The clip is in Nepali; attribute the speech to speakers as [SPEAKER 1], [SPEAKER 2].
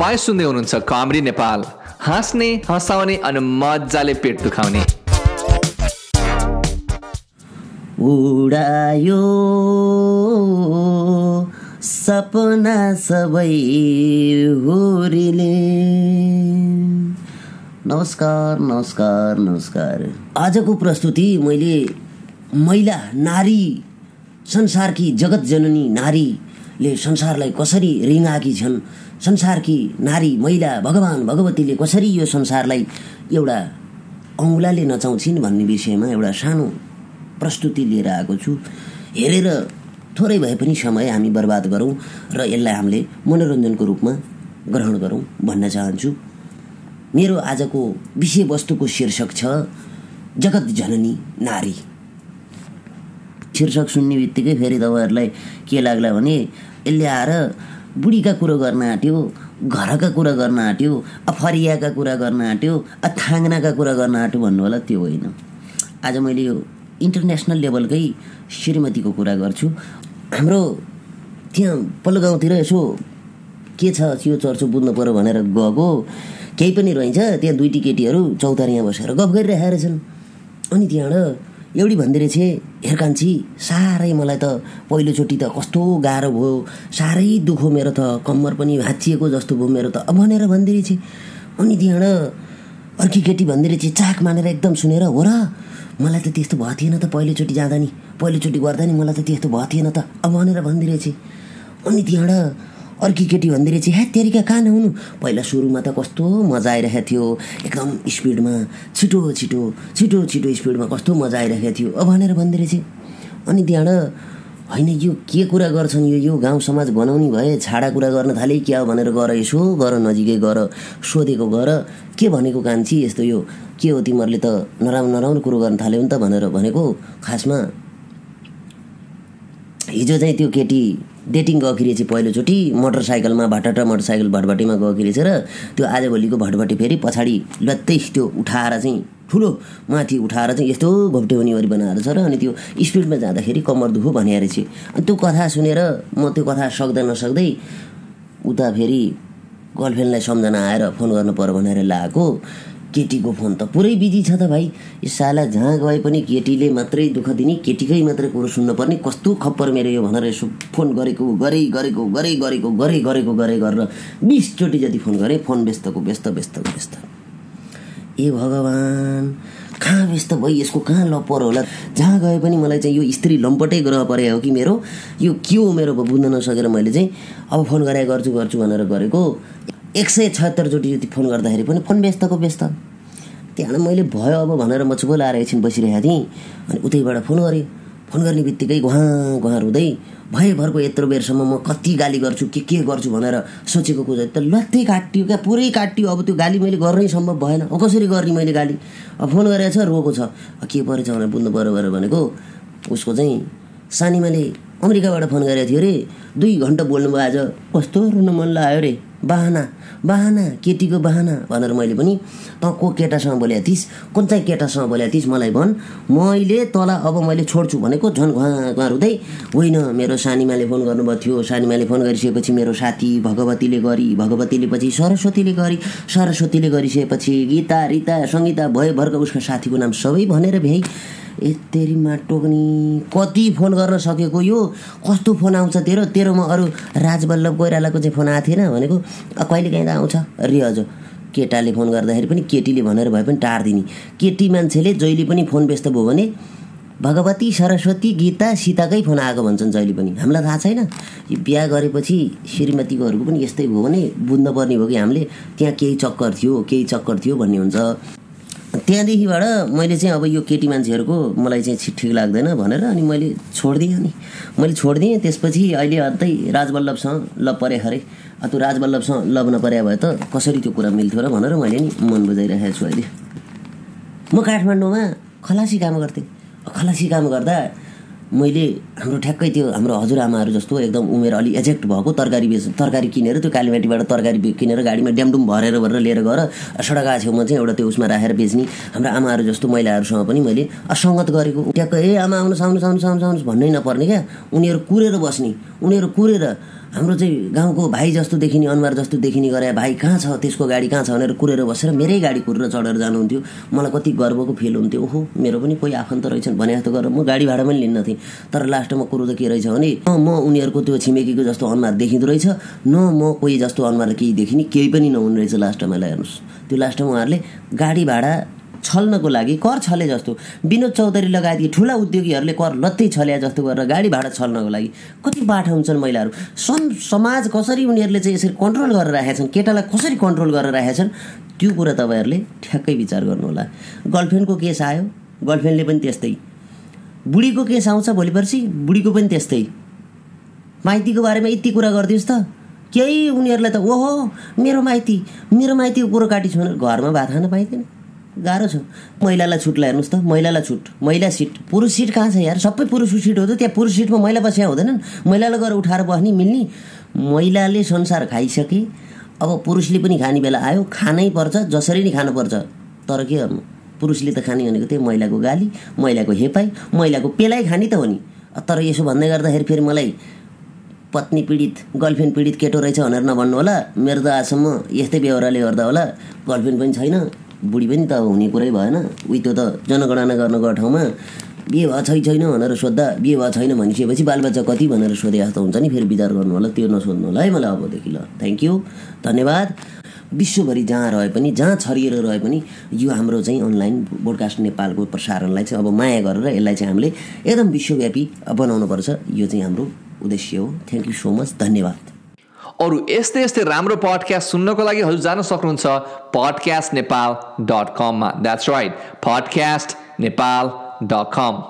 [SPEAKER 1] तपाईँ सुन्दै हुनुहुन्छ कमेडी नेपाल। हाँस्ने हँसाउने अनि मजाले पेट दुखाउने।
[SPEAKER 2] उडायो सपना सबै होरीले। नमस्कार नमस्कार नमस्कार। आजको प्रस्तुति मैले महिला नारी संसारकी जगत जननी नारीले संसारलाई कसरी रिङ्गाएकी छन्? संसारकी नारी महिला भगवान् भगवतीले कसरी यो संसारलाई एउटा औँलाले नचाउँछिन् भन्ने विषयमा एउटा सानो प्रस्तुति लिएर आएको छु। हेरेर थोरै भए पनि समय हामी बर्बाद गरौँ र यसलाई हामीले मनोरञ्जनको रूपमा ग्रहण गरौँ भन्न चाहन्छु। मेरो आजको विषयवस्तुको शीर्षक छ जगत जननी नारी। शीर्षक सुन्ने बित्तिकै फेरि तपाईँहरूलाई के लाग्ला भने यसले आएर बुढीका कुरो गर्न आँट्यो घरका कुरा गर्न आँट्यो अफरियाका कुरा गर्न आँट्यो थाङ्नाका कुरा गर्न आँट्यो भन्नु होला त्यो होइन। आज मैले यो इन्टरनेसनल लेभलकै श्रीमतीको कुरा गर्छु। हाम्रो त्यहाँ पल्लो गाउँतिर यसो के छ यो चर्चो बुझ्नु पऱ्यो भनेर गएको केही पनि रहन्छ त्यहाँ दुईटी केटीहरू चौतारीमा बसेर गफ गरिरहेका रहेछन्। अनि त्यहाँबाट एउटी भन्दै रहेछ हेरकान्छी साह्रै मलाई त पहिलोचोटि त कस्तो गाह्रो भयो। साह्रै दुखो मेरो त कम्मर पनि भाँचिएको जस्तो भयो मेरो त। अब भनेर भन्दै रहेछ अनि त्यहाँबाट अर्की केटी भन्दै रहेछ चाक मानेर एकदम सुनेर हो र मलाई त त्यस्तो भएको थिएन त पहिलोचोटि जाँदा नि। पहिलोचोटि गर्दा नि मलाई त त्यस्तो भएको थिएन त। अब भनेर भन्दै अनि त्यहाँबाट अर्की केटी भन्दै रहेछ ह्या तेरिका कहाँ नहुनु पहिला सुरुमा त कस्तो मजा आइरहेको थियो। एकदम स्पिडमा छिटो छिटो छिटो छिटो स्पिडमा कस्तो मजा आइरहेको थियो। अब भनेर भन्दै रहेछ अनि त्यहाँबाट होइन यो के कुरा गर्छन्? यो यो गाउँ समाज बनाउने भए छाडा कुरा गर्न थाले क्या भनेर गर यसो गर नजिकै गर सोधेको गर। के भनेको कान्छी यस्तो यो? के हो तिमीहरूले त नराम्रो नराम्रो कुरो गर्न थाल्यो नि त? भनेर भनेको खासमा। हिजो चाहिँ त्यो केटी डेटिङ गएकी रहेछ पहिलोचोटि मोटरसाइकलमा भटट मोटरसाइकल भटभटीमा गएकी रहेछ र त्यो आजभोलिको भटभटी फेरि पछाडि लत्तै त्यो उठाएर चाहिँ ठुलो माथि उठाएर चाहिँ यस्तो घोप्टेउनीवरी बनाएर छ र अनि त्यो स्पिडमा जाँदाखेरि कम्मर दुखो भने अनि त्यो कथा सुनेर म त्यो कथा सक्दा नसक्दै उता फेरि गर्लफ्रेन्डलाई सम्झना आएर फोन गर्नु पऱ्यो भनेर लगाएको केटीको फोन त पुरै बिजी छ त भाइ। यो साला जहाँ गए पनि केटीले मात्रै दुःख दिने केटीकै मात्रै कुरो सुन्नुपर्ने कस्तो खप्पर मेरो यो भनेर यसो फोन गरेको गरे गरेको गरे गरेको गरे गरेको गरे गरेर बिसचोटि जति फोन गरेँ फोन व्यस्तको व्यस्त व्यस्तको व्यस्त। ए भगवान् कहाँ व्यस्त भयो यसको कहाँ लपर होला? जहाँ गए पनि मलाई चाहिँ यो स्त्री लम्पटै ग्रह परे हो कि मेरो? यो के हो मेरो बुझ्न नसकेर मैले चाहिँ अब फोन गरे गर्छु गर्छु भनेर गरेको? एक सय छत्तरचोटि जति फोन गर्दाखेरि पनि फोन व्यस्तको व्यस्त। त्यहाँबाट मैले भयो अब भनेर म चुप लाएर एकछिन बसिरहेको थिएँ। अनि उतैबाट फोन गरेँ। फोन गर्ने बित्तिकै गुहाँ गुहाँ रुँदै भएभरको यत्रो बेरसम्म म कति गाली गर्छु के के गर्छु भनेर सोचेको कुरा त लत्तै काटियो क्या पुरै काटियो। अब त्यो गाली मैले गर्नै सम्भव भएन। अब कसरी गर्ने मैले गाली? अब फोन गरेको छ रोएको छ। के परेछ भनेर बुझ्नु पऱ्यो भनेर भनेको उसको चाहिँ सानीमाले अमेरिकाबाट फोन गरेको थियो अरे। दुई घन्टा बोल्नुभयो आज। कस्तो रुन मन लाग्यो अरे। बाहना बाहना केटीको बाहना भनेर मैले पनि तँ को केटासँग बोलेको थिइस् कुन चाहिँ केटासँग बोलेको थिइस् मलाई भन्। मैले तँलाई अब मैले छोड्छु भनेको झन् घुवा घुवा हुँदै होइन मेरो सानीमाले फोन गर्नुभएको थियो। सानीमाले फोन गरिसकेपछि मेरो साथी भगवतीले गरी भगवतीले पछि सरस्वतीले गरी सरस्वतीले गरिसकेपछि गीता रिता सङ्गीता भएभरका उसका साथीको नाम सबै भनेर भ्याइ। यतेरीमा टोक्नी कति फोन गर्न सकेको यो? कस्तो फोन आउँछ तेरो? तेरोमा अरू राजवल्लभ कोइरालाको चाहिँ फोन आएको थिएन भनेको? कहिले काहीँ त आउँछ। रियज केटाले फोन गर्दाखेरि पनि केटीले भनेर भए पनि टारिदिने। केटी मान्छेले जहिले पनि फोन व्यस्त भयो भने भगवती सरस्वती गीता सीताकै फोन आएको भन्छन् जहिले पनि। हामीलाई थाहा छैन? यो बिहा गरेपछि श्रीमतीकोहरूको पनि यस्तै भयो भने बुझ्न पर्ने भयो कि हामीले? त्यहाँ केही चक्कर थियो केही चक्कर थियो भन्ने हुन्छ। त्यहाँदेखिबाट मैले चाहिँ अब यो केटी मान्छेहरूको मलाई चाहिँ ठिक लाग्दैन भनेर अनि मैले छोडिदिएँ अनि। मैले छोडिदिएँ त्यसपछि अहिले अन्तै राजवल्लभसँग लभ परे खरे त्यो राजवल्लभसँग लभ नपरे भए त कसरी त्यो कुरा मिल्थ्यो र भनेर मैले नि मन बुझाइरहेको छु अहिले। म काठमाडौँमा खलासी काम गर्थेँ। खलासी काम गर्दा मैले हाम्रो ठ्याक्कै त्यो हाम्रो हजुरआमाहरू जस्तो एकदम उमेर अलि एजेक्ट भएको तरकारी बेच तरकारी किनेर त्यो कालीमाटीबाट तरकारी किनेर गाडीमा ड्यामडुम भरेर भरेर लिएर गएर सडक छेउमा चाहिँ एउटा त्यो उसमा राखेर बेच्ने हाम्रो आमाहरू जस्तो महिलाहरूसँग पनि मैले असङ्गत गरेको। ट्याक्क ए आमा आउनुहोस् आउनुहोस् आउनुहोस् आउनुहोस् आउनुहोस् भन्नै नपर्ने क्या। उनीहरू कुरेर बस्ने उनीहरू कुरेर हाम्रो चाहिँ गाउँको भाइ जस्तो देखिने अनुहार जस्तो देखिने गरे भाइ कहाँ छ? त्यसको गाडी कहाँ छ? भनेर कुरेर बसेर मेरै गाडी कुरेर चढेर जानुहुन्थ्यो। मलाई कति गर्वको फिल हुन्थ्यो। ओहो मेरो पनि कोही आफन्त रहेछन् भने जस्तो गरेर म गाडी भाडा पनि लिन्न थिएँ। तर लास्टमा कुरो त के रहेछ भने न म उनीहरूको त्यो छिमेकीको जस्तो अनुहार देखिँदो रहेछ। न म कोही जस्तो अनुहार केही देखिने केही पनि नहुने रहेछ लास्टमा हेर्नुहोस्। त्यो लास्टमा उहाँहरूले गाडी भाडा छल्नको लागि कर छले जस्तो। विनोद चौधरी लगायत ठुला उद्योगीहरूले कर लत्तै छल्या जस्तो गरेर गाडी भाडा छल्नको लागि कति बाठा हुन्छन् महिलाहरू? सम समाज कसरी उनीहरूले चाहिँ यसरी कन्ट्रोल गरेर राखेका छन्? केटालाई कसरी कन्ट्रोल गरेर राखेका छन्? त्यो कुरा तपाईँहरूले ठ्याक्कै विचार गर्नुहोला। गर्लफ्रेन्डको केस आयो। गर्लफ्रेन्डले पनि त्यस्तै। बुढीको केस आउँछ भोलि पर्सि बुढीको पनि त्यस्तै। माइतीको बारेमा यति कुरा गरिदियोस् त। केही उनीहरूलाई त ओहो मेरो माइती मेरो माइतीको कुरो काटी छु भने घरमा भात खान पाइँदैन। गाह्रो छ। महिलालाई छुटलाई हेर्नुहोस् त महिलालाई छुट। महिला सिट। पुरुष सिट कहाँ छ यार? सबै पुरुष सिट हो त त्यहाँ पुरुष सिटमा महिला बसिया हुँदैनन्। महिलालाई गएर उठाएर बस्ने मिल्ने। महिलाले संसार खाइसके अब पुरुषले पनि खाने बेला आयो खानै पर्छ जसरी नै खानुपर्छ। तर के गर्नु? पुरुषले त खाने भनेको त्यही महिलाको गाली महिलाको हेपाई महिलाको पेलाइ खाने त हो नि। तर यसो भन्दै गर्दाखेरि फेरि मलाई पत्नी पीडित गर्लफ्रेन्ड पीडित केटो रहेछ भनेर नभन्नु होला। मेरो त आजसम्म यस्तै व्यवहारले गर्दा होला। गर्लफ्रेन्ड पनि छैन। बुढी पनि त हुने कुरै भएन। उही त्यो त जनगणना गर्न गएको ठाउँमा बिहे भएको छै छैन भनेर सोद्धा बिहे भएको छैन भनिसकेपछि बालबच्चा कति भनेर सोधे जस्तो हुन्छ नि फेरि विचार गर्नु होला त्यो नसोध्नु होला। है मलाई अबदेखि ल। थ्याङ्क यू धन्यवाद। विश्वभरि जहाँ रहे पनि जहाँ छरिएर रहे पनि यो हाम्रो चाहिँ अनलाइन बोडकास्ट नेपालको प्रसारणलाई चाहिँ अब माया गरेर यसलाई चाहिँ हामीले एकदम विश्वव्यापी बनाउनुपर्छ यो चाहिँ हाम्रो उद्देश्य हो। थ्याङ्क यू सो मच धन्यवाद।
[SPEAKER 1] अरू यस्तै यस्तै राम्रो पडकास्ट सुन्नको लागि हजुर जान सक्नुहुन्छ पडकास्ट नेपाल डट कममा that's right podcast Nepal dot com